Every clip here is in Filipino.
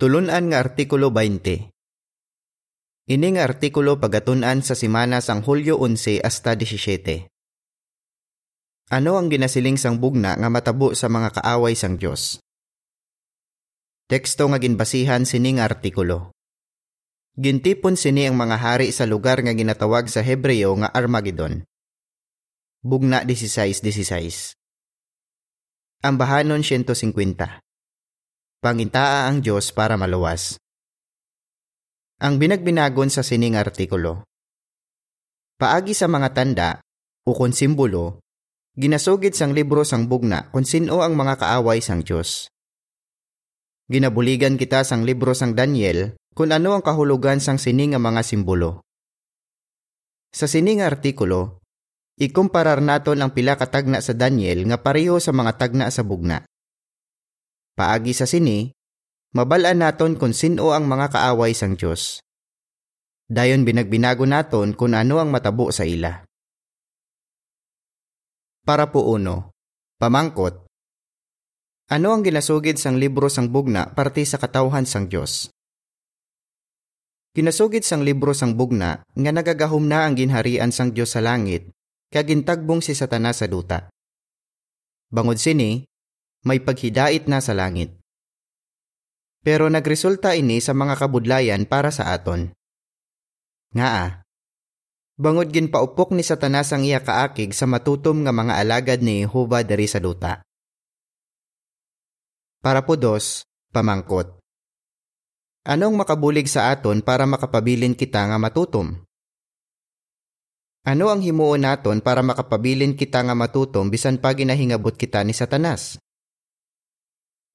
Tulunan nga Artikulo 20 Ini nga artikulo pagatunan sa simana sang Hulyo 11 hasta 17. Ano ang ginasiling sang bugna nga matabo sa mga kaaway sang Dios? Teksto nga ginbasihan sini nga artikulo. Gintipon sini ang mga hari sa lugar nga ginatawag sa Hebreo nga Armageddon. Bugna 16-16. Ang bahanon 150 pangintaa ang Diyos para maluwas. Ang binagbinagon sa sining artikulo. Paagi sa mga tanda, kung simbolo, ginasugid sang libro sang bugna kung sino ang mga kaaway sang Diyos. Ginabuligan kita sang libro sang Daniel kung ano ang kahulugan sang sining nga mga simbolo. Sa sining artikulo, ikumparar naton ang pila katagna sa Daniel nga pareho sa mga tagna sa bugna. Paagi sa sini, mabalaan naton kung sino ang mga kaaway sang Diyos. Dayon binagbinago naton kung ano ang matabo sa ila. Para po uno, pamangkot. Ano ang ginasugid sang libro sang bugna parte sa katawhan sang Diyos? Ginasugid sang libro sang bugna nga nagagahom na ang ginharian sang Diyos sa langit kagintagbong si Satanas sa duta. Bangod sini, may paghidait na sa langit. Pero nagresulta ini sa mga kabudlayan para sa aton. Nga ah, bangod gin paupok ni Satanas ang iya kaakig sa matutom nga mga alagad ni Jehova diri sa duta. Para po dos, pamangkot. Anong makabulig sa aton para makapabilin kita nga matutom? Ano ang himuon naton para makapabilin kita nga matutom bisan pa ginahingabot kita ni Satanas?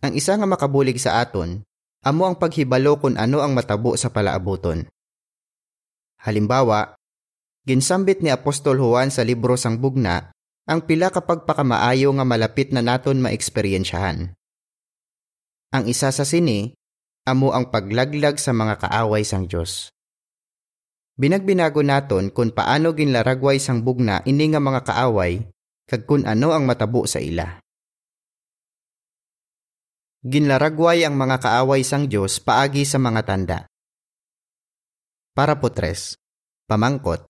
Ang isa nga makabulig sa aton, amo ang paghibalo kung ano ang matabo sa palaabuton. Halimbawa, ginsambit ni Apostol Juan sa libro sang bugna ang pila kapag pakamaayo nga malapit na naton maeksperiensyahan. Ang isa sa sini, amo ang paglaglag sa mga kaaway sang Dios. Binagbinago naton kung paano ginlaragway sang bugna ini nga mga kaaway kag kun ano ang matabo sa ila. Ginlaragway ang mga kaaway sang Diyos paagi sa mga tanda. Para po tres, pamangkot.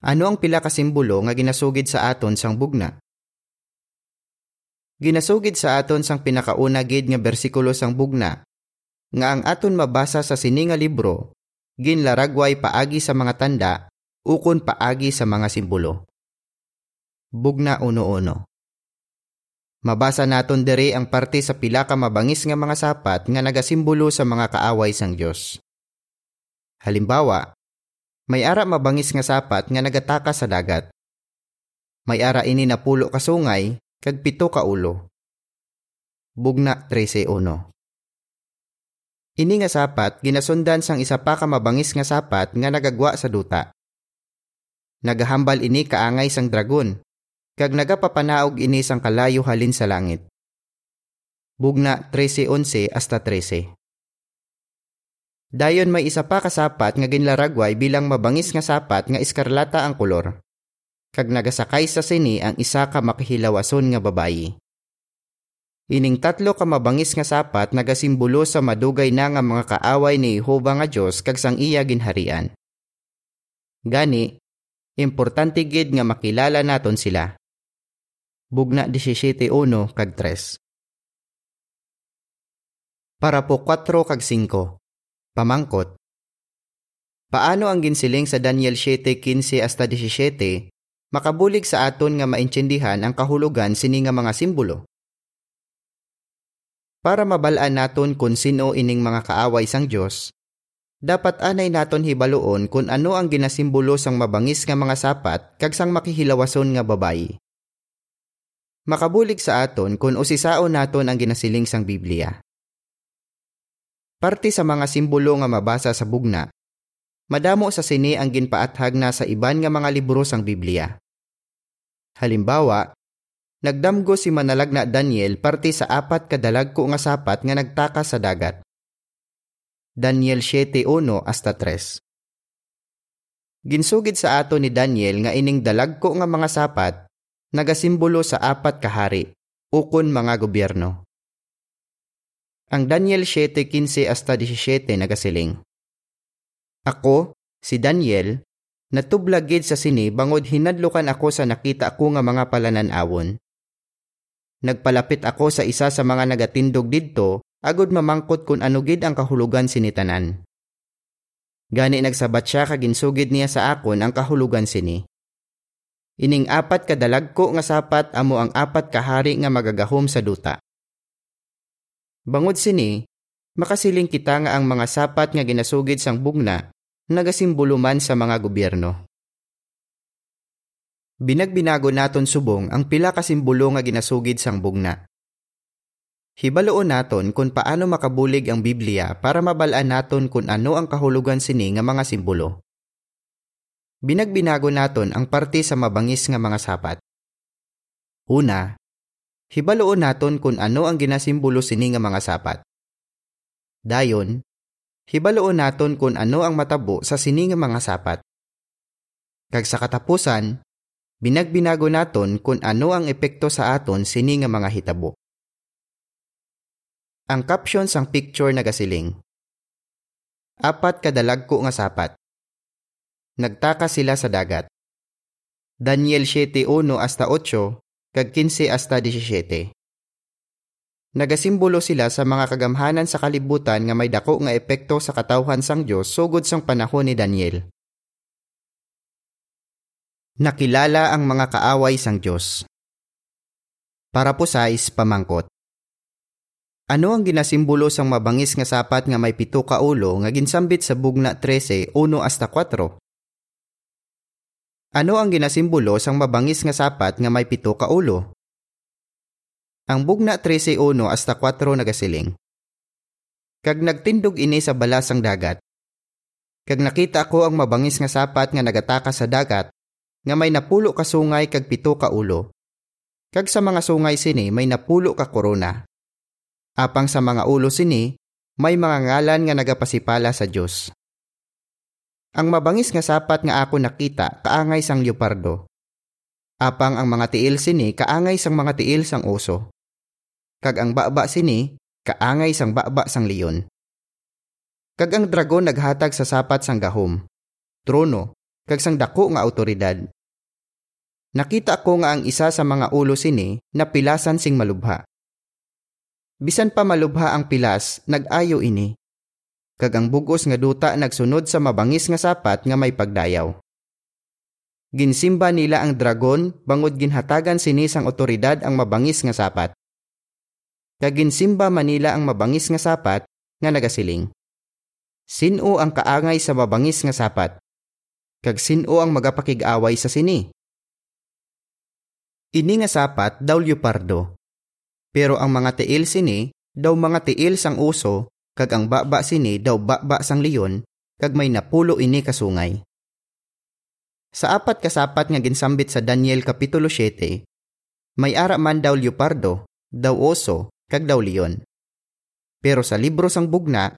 Ano ang pila ka simbolo nga ginasugid sa aton sang bugna? Ginasugid sa aton sang pinakauna gid nga bersikulo sang bugna nga ang aton mabasa sa sininga libro ginlaragway paagi sa mga tanda ukon paagi sa mga simbolo. Bugna uno-uno. Mabasa naton diri ang parte sa pila ka mabangis nga mga sapat nga nagasimbolo sa mga kaaway sang Dios. Halimbawa, may ara mabangis nga sapat nga nagataka sa dagat. May ara ini na pulo ka sungay kag pito ka ulo. Bugna 13.1 Ini nga sapat ginasundan sang isa pa ka mabangis nga sapat nga nagagwa sa duta. Nagahambal ini kaangay sang dragon kag nagapapanaog ini sang kalayo halin sa langit. Bugna 13:11 hasta 13. Dayon may isa pa kasapat nga ginlaragway bilang mabangis nga sapat nga iskarlata ang kolor. Kag nagasakay sa sini ang isa ka makihilawason nga babayi. Ining tatlo ka mabangis nga sapat nagasimbolo sa madugay na nga mga kaaway ni Jehova nga Dios kag sang iya ginharian. Gani, importante gid nga makilala naton sila bugna 17.1 kag 3. Para po 4 kag 5. Pamangkot. Paano ang ginsiling sa Daniel 7.15 hasta 17 makabulig sa aton nga maintindihan ang kahulugan sini nga mga simbolo? Para mabalaan naton kung sino ining mga kaaway sang Dios, dapat anay naton hibaloon kung ano ang ginasimbolo sang mabangis nga mga sapat kag sang makihilawason nga babayi makabulig sa aton kung usisao naton ang ginasiling sang Biblia. Parte sa mga simbolo nga mabasa sa bugna, madamo sa sini ang ginpaathag na sa iban nga mga libro sang Biblia. Halimbawa, nagdamgo si manalagna Daniel parte sa apat kadalag ko nga sapat nga nagtaka sa dagat. Daniel 7.1 hasta 3 Ginsugid sa ato ni Daniel nga ining dalag ko nga mga sapat nagasimbolo sa apat kahari, ukon mga gobyerno. Ang Daniel 7:15 hasta 17 nagasiling. Ako, si Daniel, natublagid sa sini bangod hinadlukan ako sa nakita ko nga mga palanan-awon. Nagpalapit ako sa isa sa mga nagatindog didto agod mamangkot kung ano gid ang kahulugan sinitanan. Gani nagsabat siya kaginsugid niya sa akon ang kahulugan sini. Ining apat kadalagko nga sapat amo ang apat kahari nga magagahom sa duta. Bangod sini, makasiling kita nga ang mga sapat nga ginasugid sang bugna nagasimbolo man sa mga gobyerno. Binagbinago naton subong ang pila ka simbolo nga ginasugid sang bugna. Hibaloon naton kung paano makabulig ang Biblia para mabalaan naton kung ano ang kahulugan sini nga mga simbolo. Binagbinago naton ang parte sa mabangis nga mga sapat. Una, hibaloon naton kung ano ang ginasimbolo sini nga mga sapat. Dayon, hibaloon naton kung ano ang matabo sa sini nga mga sapat. Kag sa katapusan, Binagbinago naton kung ano ang epekto sa aton sini nga mga hitabo. Ang caption sang picture nagasiling. Apat kadalagko nga sapat. Nagtaka sila sa dagat. Daniel 7:1 hasta 8 kag 15 hasta 17. Nagasimbolo sila sa mga kagamhanan sa kalibutan nga may dako nga epekto sa katawhan sang Dios sugod sang panahon ni Daniel. Nakilala ang mga kaaway sang Diyos. Para po sa pamangkot. Ano ang ginasimbolo sang mabangis nga sapat nga may pito ka ulo nga ginsambit sa bugna 13, 1 hasta 4? Ano ang ginasimbolo sang mabangis nga sapat nga may pito ka ulo? Ang bugna 13, 1 hasta 4 nagasiling. Kag nagtindog ini sa balasang dagat. Kag nakita ko ang mabangis nga sapat nga nagataka sa dagat nga may napulo ka sungay kag pito ka ulo. Kag sa mga sungay sini may napulo ka korona. Apang sa mga ulo sini, may mga ngalan nga nagapasipala sa Dios. Ang mabangis nga sapat nga ako nakita kaangay sang leopardo. Apang ang mga tiil sini kaangay sang mga tiil sang oso. Kag ang baba sini kaangay sang baba sang leon. Kag ang dragon naghatag sa sapat sang gahom, trono, kag sang dako nga awtoridad. Nakita ko nga ang isa sa mga ulo sini na pilasan sing malubha. Bisan pa malubha ang pilas, nag-ayo ini. Kag ang bugos nga duta nagsunod sa mabangis nga sapat nga may pagdayaw. Ginsimba nila ang dragon bangod ginhatagan sini sang otoridad ang mabangis nga sapat. Kag ginsimba manila ang mabangis nga sapat nga nagasiling. Sino ang kaangay sa mabangis nga sapat? Kag sino ang magapakig-away sa sini? Ini nga sapat daw leopardo. Pero ang mga tiil sini, daw mga tiil sang uso, kag ang baba sini daw baba sang leon, kag may napulo ini kasungay. Sa apat kasapat nga ginsambit sa Daniel Kapitulo 7, may ara man daw leopardo, daw oso, kag daw leon. Pero sa libro sang bugna,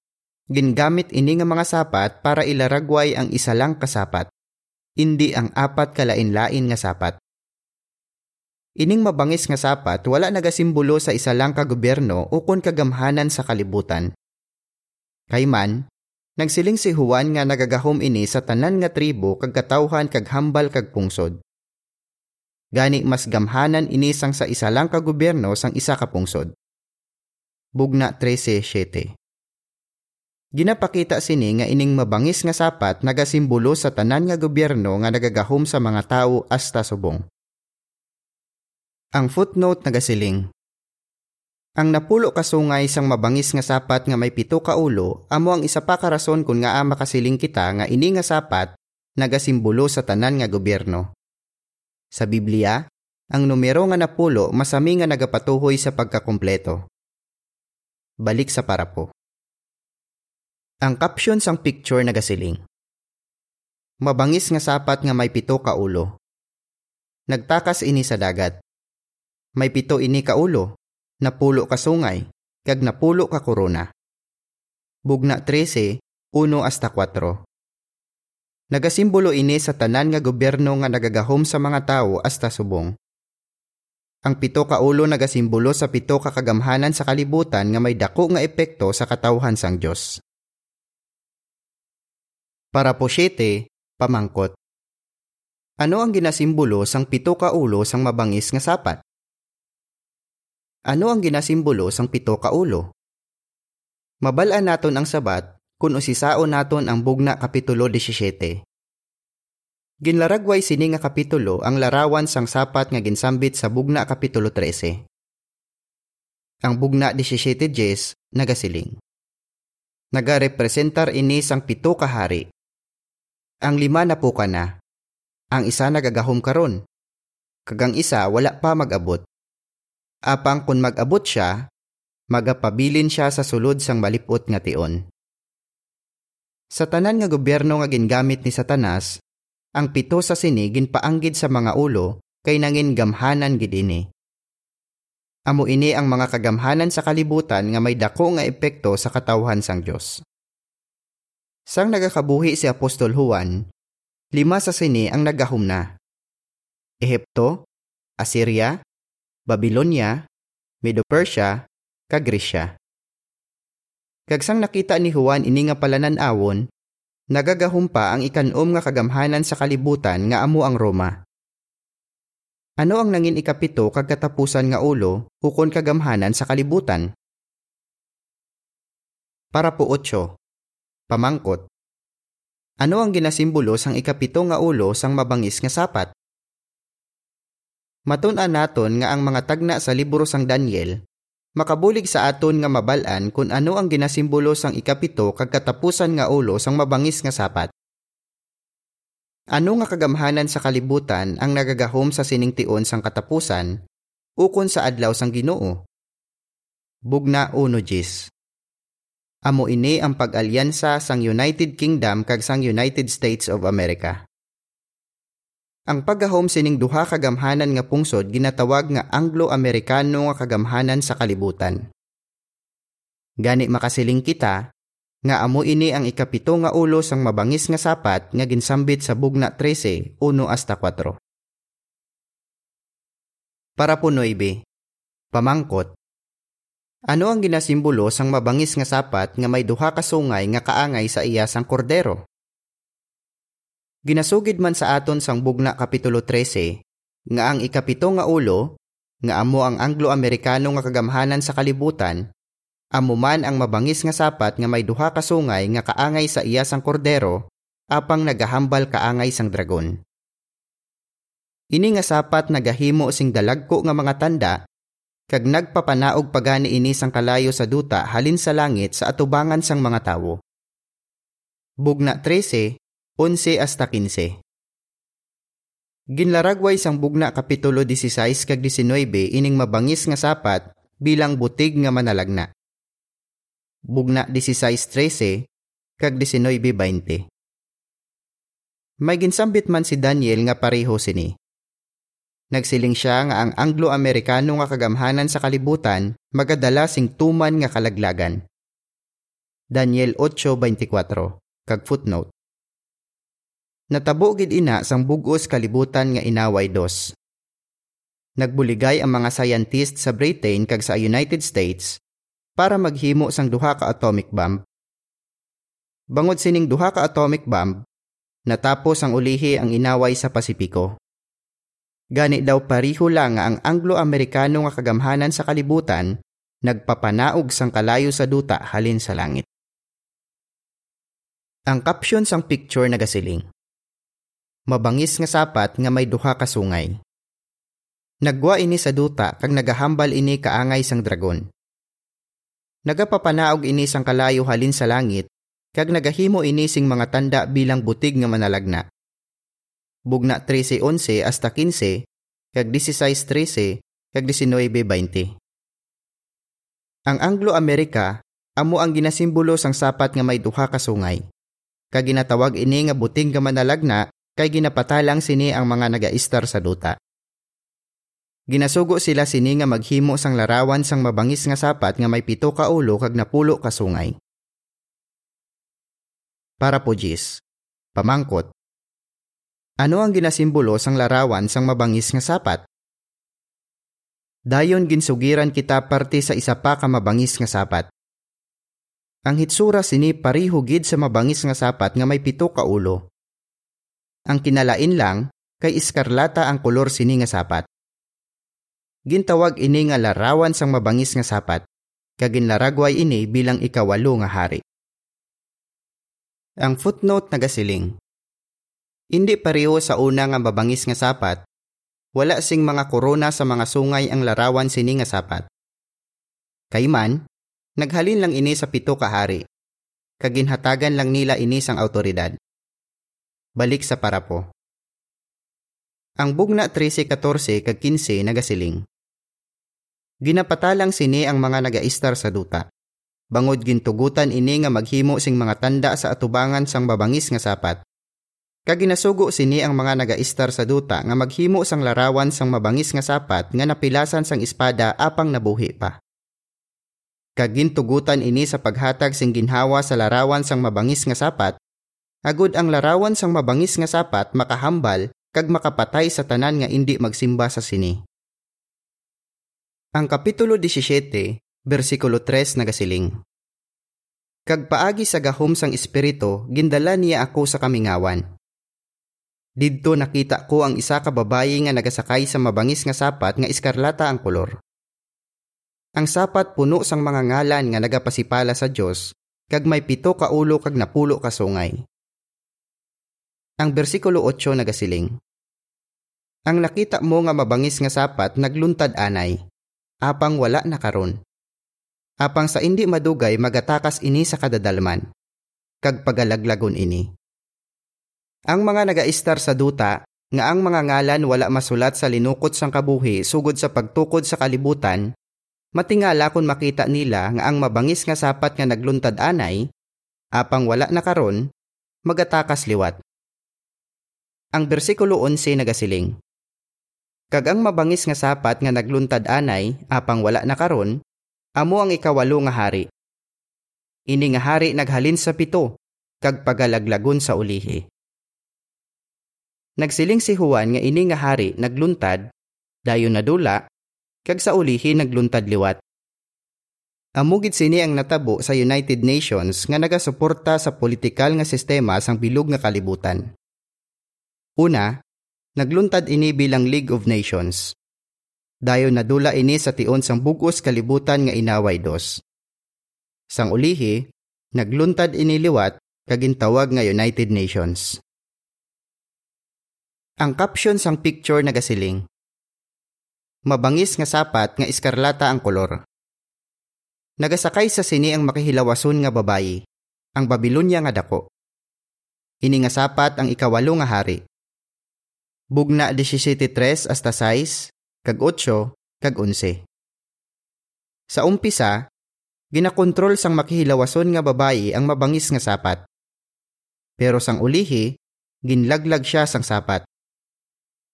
gingamit ini nga mga sapat para ilaragway ang isa lang kasapat, hindi ang apat kalain-lain nga sapat. Ining mabangis nga sapat wala nagasimbolo sa isa lang ka gobyerno ukon kagamhanan sa kalibutan. Kayman, nagsiling si Juan nga nagagahom ini sa tanan nga tribo kag katawhan kag hambal kag pungsod. Gani mas gamhanan ini sang sa isa lang ka gobyerno sang isa ka pungsod. Bugna 13:7. Ginapakita sini nga ining mabangis nga sapat nagasimbolo sa tanan nga gobyerno nga nagagahom sa mga tawo hasta subong. Ang footnote nagasiling. Ang napulo kasungay sang mabangis nga sapat nga may pito ka ulo amo ang isa pa ka rason kung nga makasiling kita nga ini nga sapat nagasimbolo sa tanan nga gobyerno. Sa Biblia, ang numero nga napulo masami nga nagapatuhoy sa pagkakumpleto. Balik sa parapo. Ang caption sang picture nagasiling. Mabangis nga sapat nga may pito ka ulo. Nagtakas ini sa dagat may pito ini ka ulo, napulo ka sungay, kag napulo ka korona. Bugna 13, 1 hasta 4. Nagasimbolo ini sa tanan nga gobyerno nga nagagahom sa mga tao hasta subong. Ang pito ka ulo nagasimbolo sa pito ka kagamhanan sa kalibutan nga may dako nga epekto sa katawhan sang Dios. Para po siyete, pamangkot. Ano ang ginasimbolo sang pito ka ulo sang mabangis nga sapat? Ano ang ginasimbolo sang pito ka ulo? Mabalaan naton ang sabat kung usisao naton ang bugna kapitulo 17. Ginlaragway sini nga kapitulo ang larawan sang sapat nga ginsambit sa bugna kapitulo 13. Ang bugna 17 Jes nagasiling. Nagarepresentar ini sang pito ka hari. Ang lima na po ka na. Ang isa nagagahom karon. Kagang isa wala pa magabot. Apang kung magabot siya, magapabilin siya sa sulod sang malipot nga tion. Sa tanan nga gobyerno nga gingamit ni Satanas, ang pito sa sini ginpaanggid sa mga ulo kay nangin gamhanan gid ini. Amo ini ang mga kagamhanan sa kalibutan nga may dako nga epekto sa katawhan sang Dios. Sang nagakabuhi si Apostol Juan, lima sa sini ang nagahum na. Ehipto, Assyria, Babylonia, Medo-Persia, kag. Kagsang nakita ni Juan ini nga palanan-awon, nagagahumpa ang ikanom nga kagamhanan sa kalibutan nga amo ang Roma. Ano ang nangin ikapito kag katapusan nga ulo ukon kagamhanan sa kalibutan? Para po otso, pamangkot. Ano ang ginasimbolo sang ikapito nga ulo sang mabangis nga sapat? Matun-an naton nga ang mga tagna sa libro sang Daniel makabulig sa aton nga mabalan kung ano ang ginasimbolo sang ikapito kag katapusan nga ulo sang mabangis nga sapat. Ano nga kagamhanan sa kalibutan ang nagagahom sa siningtion sang katapusan ukon sa adlaw sang Ginoo? Bugna uno Gis. Amo ini ang pag-alyansa sang United Kingdom kag sang United States of America. Ang paggahom sining duha kagamhanan nga pungsod ginatawag nga Anglo-Amerikano nga kagamhanan sa kalibutan. Gani makasiling kita nga amo ini ang ikapito nga ulo sang mabangis nga sapat nga ginsambit sa bugna 13 1 hasta 4. Para po 9. Pamangkot. Ano ang ginasimbolo sang mabangis nga sapat nga may duha ka sungay nga kaangay sa iya sang kordero? Ginasugid man sa aton sang bugna kapitulo 13 nga ang ikapito nga ulo nga amo ang Anglo-Amerikano nga kagamhanan sa kalibutan amo man ang mabangis nga sapat nga may duha ka sungay nga kaangay sa iya sang kordero apang nagahambal kaangay sang dragon. Ini nga sapat nagahimo sing dalagko nga mga tanda kag nagpapanaog pagani ini sang kalayo sa duta halin sa langit sa atubangan sang mga tawo. Bugna 13 11 hasta 15. Ginlaragway sang bugna kapitulo 16 kag 19 ining mabangis nga sapat bilang butig nga manalagna. Bugna 16:13 kag 19:20. May ginsambit man si Daniel nga pareho sini. Nagsiling siya nga ang Anglo-Amerikano nga kagamhanan sa kalibutan magadala sing tuman nga kalaglagan. Daniel 8:24 kag footnote Natabo gid ina sang bugos kalibutan nga inaway dos. Nagbuligay ang mga scientist sa Britain kag sa United States para maghimo sang duha ka atomic bomb. Bangod sining duha ka atomic bomb, natapos ang ulihi ang inaway sa Pasipiko. Gani daw pariho lang nga ang Anglo-Amerikano nga kagamhanan sa kalibutan nagpapanaog sang kalayo sa duta halin sa langit. Ang caption sang picture nagasiling mabangis nga sapat nga may duha ka sungay. Nagwa ini sa duta kag nagahambal ini kaangay sang dragon. Nagapapanaog ini sang kalayo halin sa langit kag nagahimo ini sing mga tanda bilang butig nga manalagna. Bugna 13:11 hasta 15 kag 16:13 kag 19:20. Ang Anglo-Amerika amo ang ginasimbolo sang sapat nga may duha ka sungay. Kag ginatawag ini nga buting nga manalagna kay ginapatalang sini ang mga nagaistar sa duta. Ginasugo sila sini nga maghimo sang larawan sang mabangis nga sapat nga may pito ka ulo kag napulo ka sungay. Para po Jis, pamangkot. Ano ang ginasimbolo sang larawan sang mabangis nga sapat? Dayon ginsugiran kita parte sa isa pa ka mabangis nga sapat. Ang hitsura sini pariho gid sa mabangis nga sapat nga may pito ka ulo. Ang kinalain lang kay iskarlata ang kolor sini nga sapat. Gintawag ini nga larawan sang mabangis nga sapat, kaginlaragway ini bilang ikawalo nga hari. Ang footnote nagasiling. Hindi pareho sa una nga mabangis nga sapat, wala sing mga korona sa mga sungay ang larawan sini nga sapat. Kayman, Naghalin lang ini sa pito ka hari. Kaginhatagan lang nila ini sang autoridad. Balik sa parapo. Ang bugna 13-14 kag 15 nagasiling. Ginapatalang sini ang mga nagaistar sa duta. Bangod gintugutan ini nga maghimo sing mga tanda sa atubangan sang babangis nga sapat. Kaginasugo sini ang mga nagaistar sa duta nga maghimo sang larawan sang mabangis nga sapat nga napilasan sang espada apang nabuhi pa kagintugutan ini sa paghatag sing ginhawa sa larawan sang mabangis nga sapat, agud ang larawan sang mabangis nga sapat makahambal kag makapatay sa tanan nga indi magsimba sa sini. Ang kapitulo 17, bersikulo 3 nagasiling. Kag paagi sa gahom sang espiritu, gindala niya ako sa kamingawan. Didto nakita ko ang isa ka babayi nga nagasakay sa mabangis nga sapat nga iskarlata ang kolor. Ang sapat puno sang mga ngalan nga nagapasipala sa Dios kag may pito ka ulo kag napulo ka sungay. Ang bersikulo 8 nagasiling. Ang nakita mo nga mabangis nga sapat nagluntad anay, apang wala na karon. Apang sa indi madugay magatakas ini sa kadadalman, kag pagalaglagon ini. Ang mga nagaistar sa duta nga ang mga ngalan wala masulat sa linukot sang kabuhi sugod sa pagtukod sa kalibutan Matingala kung makita nila nga ang mabangis nga sapat nga nagluntad anay, apang wala na karon, magatakas liwat. Ang bersikulo 11 nagasiling. Kag ang mabangis nga sapat nga nagluntad anay, apang wala na karon, amo ang ikawalo nga hari. Ini nga hari naghalin sa pito, kag pagalaglagon sa ulihi. Nagsiling si Juan nga ini nga hari nagluntad, dayon nadula, kag sa ulihi nagluntad liwat. Amugid sini ang natabo sa United Nations nga nagasuporta sa politikal nga sistema sang bilog nga kalibutan. Una, nagluntad ini bilang League of Nations. Dayon nadula ini sa tion sang bugos kalibutan nga inaway dos. Sang ulihi, nagluntad ini liwat kagintawag nga United Nations. Ang caption sang picture nagasiling, mabangis nga sapat nga iskarlata ang kolor. Nagasakay sa sini ang makihilawason nga babayi, ang Babilonya nga dako. Ini nga sapat ang ikawalo nga hari. Bugna 17.3 hasta 6, kag 8, kag 11. Sa umpisa, ginakontrol sang makihilawason nga babayi ang mabangis nga sapat. Pero sang ulihi, ginlaglag siya sang sapat.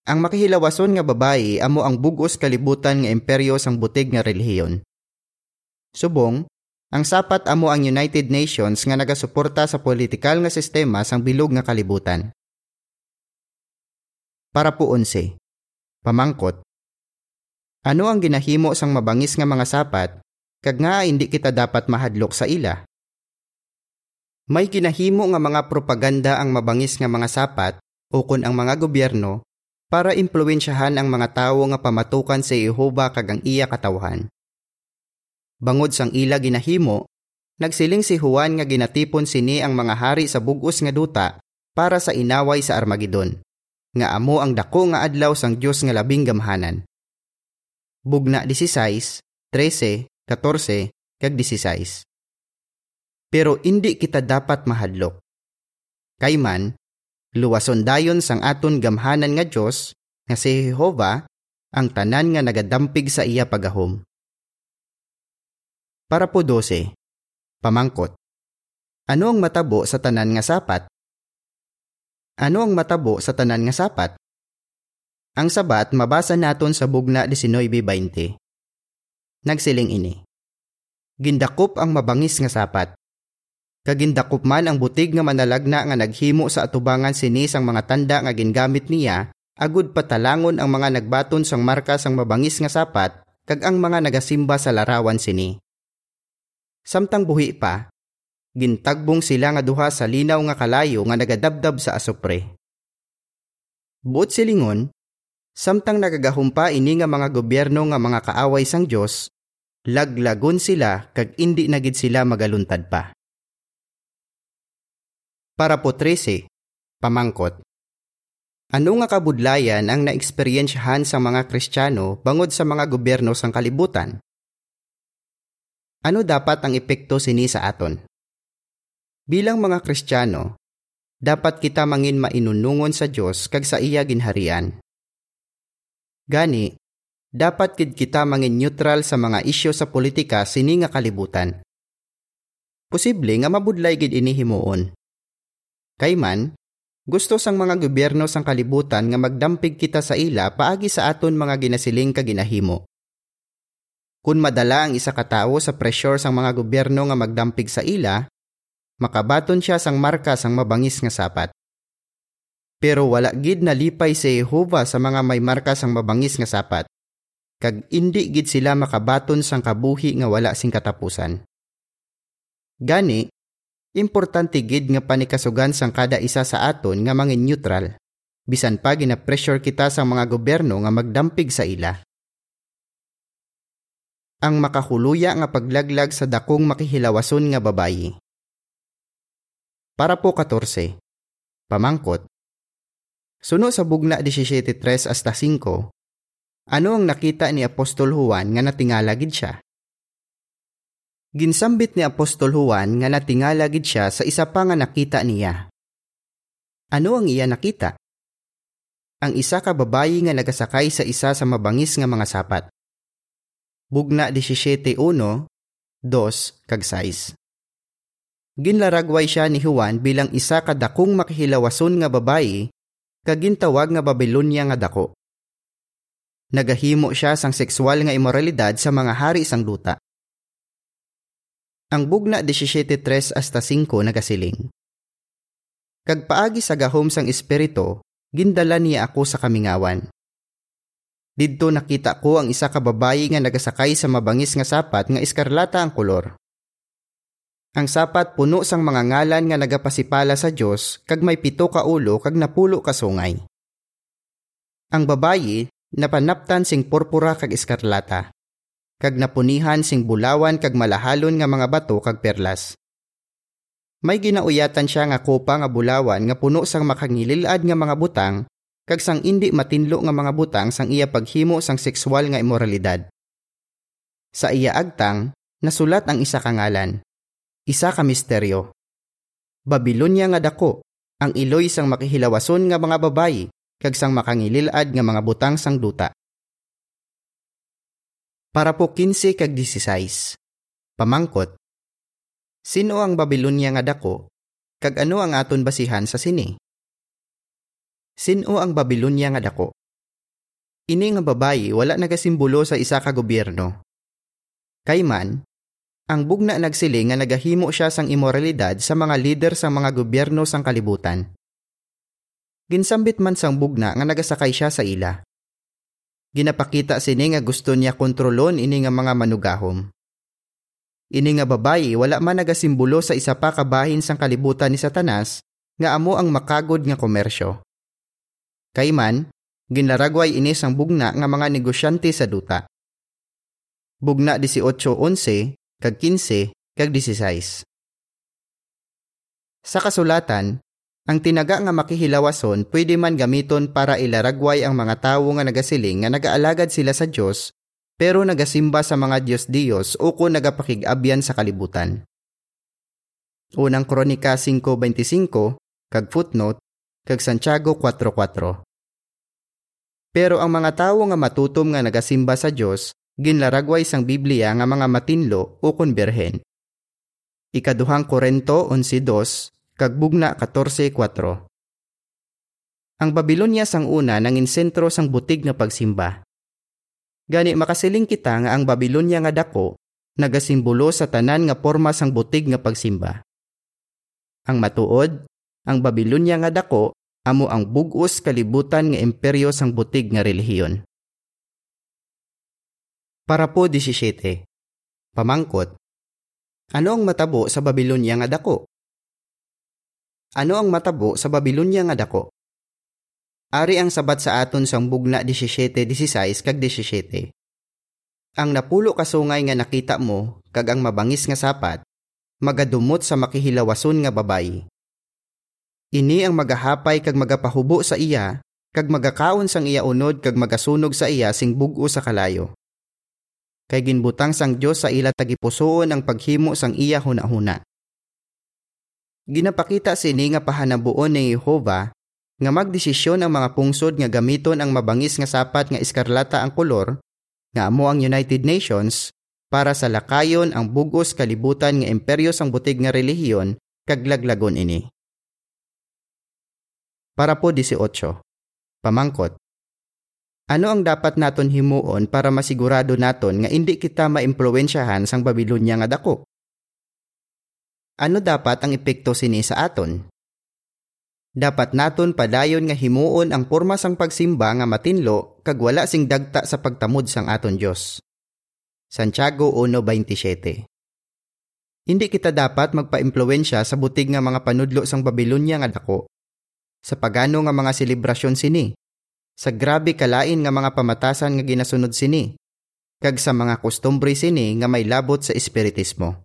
Ang makihilawason nga babayi amo ang bugos kalibutan nga imperyo sang butig nga relihiyon. Subong, ang sapat amo ang United Nations nga nagasuporta sa politikal nga sistema sang bilog nga kalibutan. Para po unse. Pamangkot. Ano ang ginahimo sang mabangis nga mga sapat kag nga hindi kita dapat mahadlok sa ila? May ginahimo nga mga propaganda ang mabangis nga mga sapat o kun ang mga gobyerno para impluensyahan ang mga tawo nga pamatukan sa Jehova kag ang iya katawhan. Bangod sang ila ginahimo, nagsiling si Juan nga ginatipon sini ang mga hari sa bugos nga duta para sa inaway sa Armageddon, nga amo ang dako nga adlaw sang Dios nga labing gamhanan. Bugna 16, 13, 14, kag 16. Pero hindi kita dapat mahadlok. Kayman, luwason dayon sang aton gamhanan nga Dios nga si Jehova ang tanan nga nagadampig sa iya pagahom. Para po 12. Pamangkot. Ano ang matabo sa tanan nga sapat? Ano ang matabo sa tanan nga sapat? Ang sabat mabasa naton sa bugna 19:20. Nagsiling ini. Gindakop ang mabangis nga sapat Kagindakop man ang butig nga manalagna nga naghimo sa atubangan sini sang mga tanda nga gingamit niya, agud patalangon ang mga nagbaton sang marka sang mabangis nga sapat, kag ang mga nagasimba sa larawan sini. Samtang buhi pa, gintagbong sila nga duha sa linaw nga kalayo nga nagadabdab sa asopre. Buot silingon, samtang nagagahumpa ini nga mga gobyerno nga mga kaaway sang Dios, laglagon sila kag indi na gid sila magaluntad pa. Para po 13, pamangkot. Ano nga kabudlayan ang naeksperyensyahan sa mga Kristiyano bangod sa mga gobyerno sang kalibutan? Ano dapat ang epekto sini sa aton? Bilang mga Kristiyano, dapat kita mangin mainunungon sa Dios kag sa iya ginharian. Gani, dapat kid kita mangin neutral sa mga isyu sa politika sini nga kalibutan. Posible nga mabudlay gid ini himuon. Kay man, gusto sang mga gobyerno sang kalibutan nga magdampig kita sa ila paagi sa aton mga ginasiling ka ginahimo. Kung madala ang isa ka tawo sa pressure sang mga gobyerno nga magdampig sa ila, makabaton siya sang marka sang mabangis nga sapat. Pero wala gid na lipay si Jehova sa mga may marka sang mabangis nga sapat. Kag indi gid sila makabaton sang kabuhi nga wala sing katapusan. Gani, importante gid nga panikasugan sang kada isa sa aton nga mangin neutral. Bisan pa gina pressure kita sa mga gobyerno nga magdampig sa ila ang makahuluya nga paglaglag sa dakong makihilawason nga babayi. Para po 14. Pamangkot. Suno sa bugna 17.3 hasta 5, ano ang nakita ni Apostol Juan nga natingalagid siya? Ginsambit ni Apostol Juan nga natingalagid siya sa isa pa nga nakita niya. Ano ang iya nakita? Ang isa ka babayi nga nagasakay sa isa sa mabangis nga mga sapat bugna 17.1, 2, kag 6. Ginlaragway siya ni Juan bilang isa ka dakong makihilawason nga babayi kag gintawag nga Babylonia nga dako. Nagahimo siya sang sexual nga imoralidad sa mga hari sang duta. Ang bugna 17.3 hasta 5 nagasiling. Kag paagi sa gahom sang espiritu, gindala niya ako sa kamingawan. Didto nakita ko ang isa ka babayi nga nagasakay sa mabangis nga sapat nga iskarlata ang kolor. Ang sapat puno sang mga ngalan nga nagapasipala sa Dios kag may pito ka ulo kag napulo ka sungay. Ang babayi napanaptan sing purpura kag iskarlata kag napunihan sing bulawan kag malahalon nga mga bato kag perlas. May ginauyatan siya nga kopa nga bulawan nga puno sang makangililad nga mga butang kag sang indi matinlo nga mga butang sang iya paghimo sang sexual nga imoralidad. Sa iya agtang, nasulat ang isa kangalan. Isa ka misteryo. Babilonya nga dako, ang iloy sang makihilawason nga mga babayi, kag sang makangililad nga mga butang sang duta. Para po 15 kag 16. Pamangkot. Sino ang Babilonya nga dako? Kag ano ang aton basihan sa sini? Sino ang Babilonya nga dako? Ini nga babayi wala nagasimbolo sa isa ka gobyerno. Kayman, ang bugna nagsili nga nagahimo siya sang imoralidad sa mga lider sa mga gobyerno sang kalibutan. Ginsambit man sang bugna nga nagasakay siya sa ila. Ginapakita sini nga gusto niya kontrolon ini nga mga manugahom. Ini nga babayi wala man nagasimbolo sa isa pa kabahin sang kalibutan ni Satanas nga amo ang makagod nga komersyo. Kayman, ginlaragway ini sang bugna nga mga negosyante sa duta. Bugna 18.11 kag 15 kag 16. Sa kasulatan, ang tinaga nga makihilawason pwede man gamiton para ilaragway ang mga tawo nga nagasiling nga nagaalagad sila sa Dios pero nagasimba sa mga Dios-Dios o kung nagapakigabyan sa kalibutan. Unang Kronika 5.25 kag footnote kag Santiago 4.4. Pero ang mga tawo nga matutom nga nagasimba sa Dios ginlaragway sang Biblia nga mga matinlo o konberhen. Ikaduhang Korento 11.2 kag bugna 14.4. Ang Babylonia sang una nangin sentro sang butig nga pagsimba. Gani makasiling kita nga ang Babylonia nga dako nagasimbolo sa tanan nga porma sang butig nga pagsimba. Ang matuod, ang Babylonia nga dako amo ang bugos kalibutan nga imperyo sang butig nga relihiyon. Para po 17. Pamangkot. Ano ang matabo sa Babylonia nga dako? Ano ang matabo sa Babylonia nga dako? Ari ang sabat sa aton sang bugna 17:16 kag 17. Ang napulo kasungay nga nakita mo kag ang mabangis nga sapat magadumot sa makihilawason nga babay. Ini ang magahapay kag magapahubo sa iya kag magakaon sang iya unod kag magasunog sa iya sing bug-o sa kalayo kay ginbutang sang Dios sa ila tagipusoon ang paghimo sang iya hunahuna. Ginapakita sini nga pahanabuon ni Jehova nga magdesisyon ang mga pungsod nga gamiton ang mabangis nga sapat nga iskarlata ang kolor nga amo ang United Nations para sa lakayon ang bugos kalibutan nga imperyo sang butig nga relihiyon kag laglagon ini. Para po 18. Pamangkot. Ano ang dapat naton himuon para masigurado naton nga hindi kita maimpluwensyahan sang Babylonia nga dako? Ano dapat ang epekto sini sa aton? Dapat naton padayon nga himuon ang porma sang pagsimba nga matinlo kag wala sing dagta sa pagtamod sang aton Dios. Santiago 1:27 Hindi kita dapat magpaimpluwensya sa butig nga mga panudlo sang Babylonia nga dako. Sa pagano nga mga selebrasyon sini, sa grabe kalain nga mga pamatasan nga ginasunod sini, kag sa mga kustumbre sini nga may labot sa espiritismo.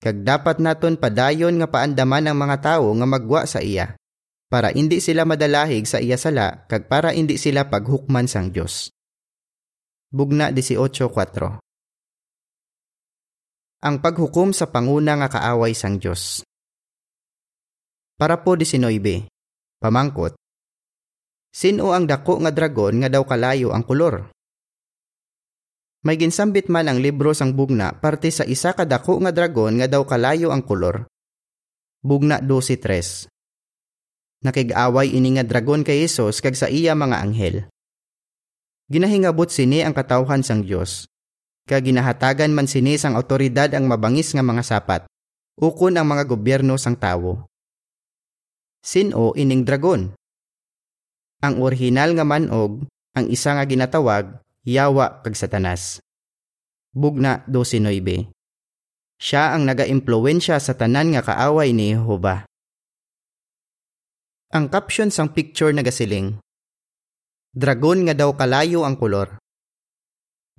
Kag dapat naton padayon nga paandaman ang mga tawo nga magwa sa iya, para hindi sila madalahig sa iya sala kag para hindi sila paghukman sang Dios. Bugna 18.4 Ang paghukom sa panguna nga kaaway sang Dios. Para po 19. Pamangkot, Sino ang dako nga dragon nga daw kalayo ang kolor? May ginsambit man ang libro sang bugna parte sa isa ka dako nga dragon nga daw kalayo ang kolor. Bugna 12:3. Nakig-away ini nga dragon kay Hesus kag sa iya mga anghel. Ginahingabot sini ang katawhan sang Dios. Kag ginahatagan man sini sang awtoridad ang mabangis nga mga sapat. Ukon ang mga gobyerno sang tawo. Sino ining dragon? Ang orihinal nga manog, ang isa nga ginatawag, Yawa kag Satanas. Bugna 12.9 Siya ang naga-impluensya sa tanan nga kaaway ni Jehova. Ang caption sang picture nagasiling, Dragon nga daw kalayo ang kolor.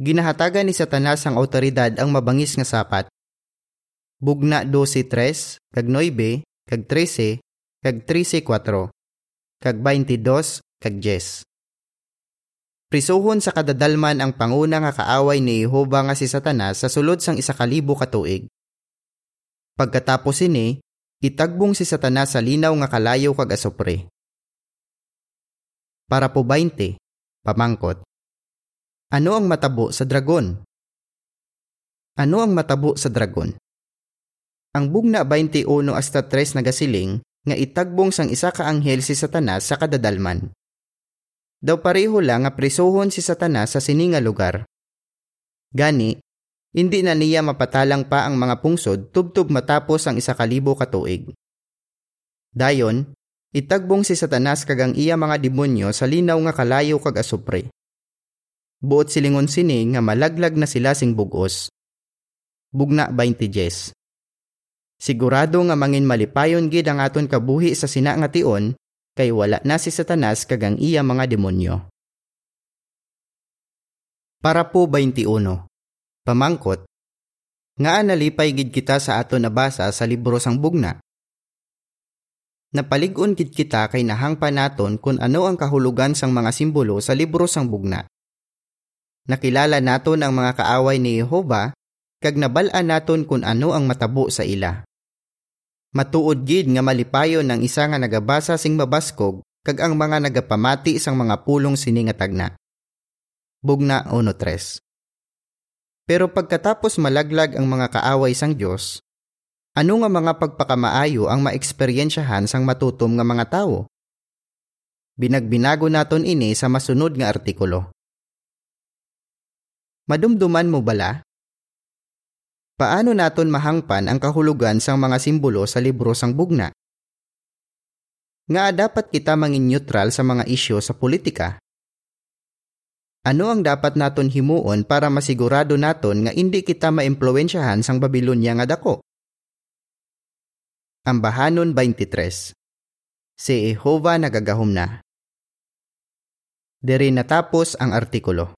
Ginahatagan ni Satanas ang autoridad ang mabangis nga sapat. Bugna 12.3, kag 9, kag 13, kag 13.4, kag 22, kag Jess. Prisuhon sa kadadalman ang panguna nga kaaway ni Jehova nga si Satanas sa sulod sang isa kalibo katuig. Pagkatapos ini, itagbong si Satanas sa linaw nga kalayo kag asopre. Para po 20, pamangkot. Ano ang matabo sa dragon? Ano ang matabo sa dragon? Ang bugna 21 hasta 3 nagasiling nga itagbong sang isa ka anghel si Satanas sa kadadalman. Daw pareho lang nga prisuhon si Satanas sa sininga lugar. Gani, hindi na niya mapatalang pa ang mga pungsod tubtub matapos ang isa kalibo katuig. Dayon, itagbong si Satanas kagang iya mga demonyo sa linaw nga kalayo kag asupre. Buot silingon sini nga malaglag na sila sing bugos. Bugna 20 Jes. Sigurado nga mangin malipayon gid ang aton kabuhi sa sina nga tion kay wala na si Satanas kagang iya mga demonyo. Para po 21. Pamangkot. Nga nalipay gid kita sa ato nabasa sa libro sang bugna. Napaligon gid kita kay nahangpa naton kung ano ang kahulugan sang mga simbolo sa libro sang bugna. Nakilala naton ang mga kaaway ni Jehova kag nabal-an naton kung ano ang matabo sa ila. Matuod gid nga malipayon ng isa nga nagabasa sing mabaskog kag ang mga nagapamati sang mga pulong sini nga tagna. Bugna 1.3 Pero pagkatapos malaglag ang mga kaaway sang Dios, ano nga mga pagpakamaayo ang maeksperiensyahan sang matutom nga mga tawo? Binagbinago naton ini sa masunod nga artikulo. Madumduman mo bala Paano naton mahangpan ang kahulugan sang mga simbolo sa libro sang bugna? Nga dapat kita mangin neutral sa mga isyo sa politika. Ano ang dapat naton himuon para masigurado naton nga hindi kita maimpluwensyahan sang Babylonia nga dako? Ambahanon 23 Si Jehova nagagahom na. Diri natapos ang artikulo.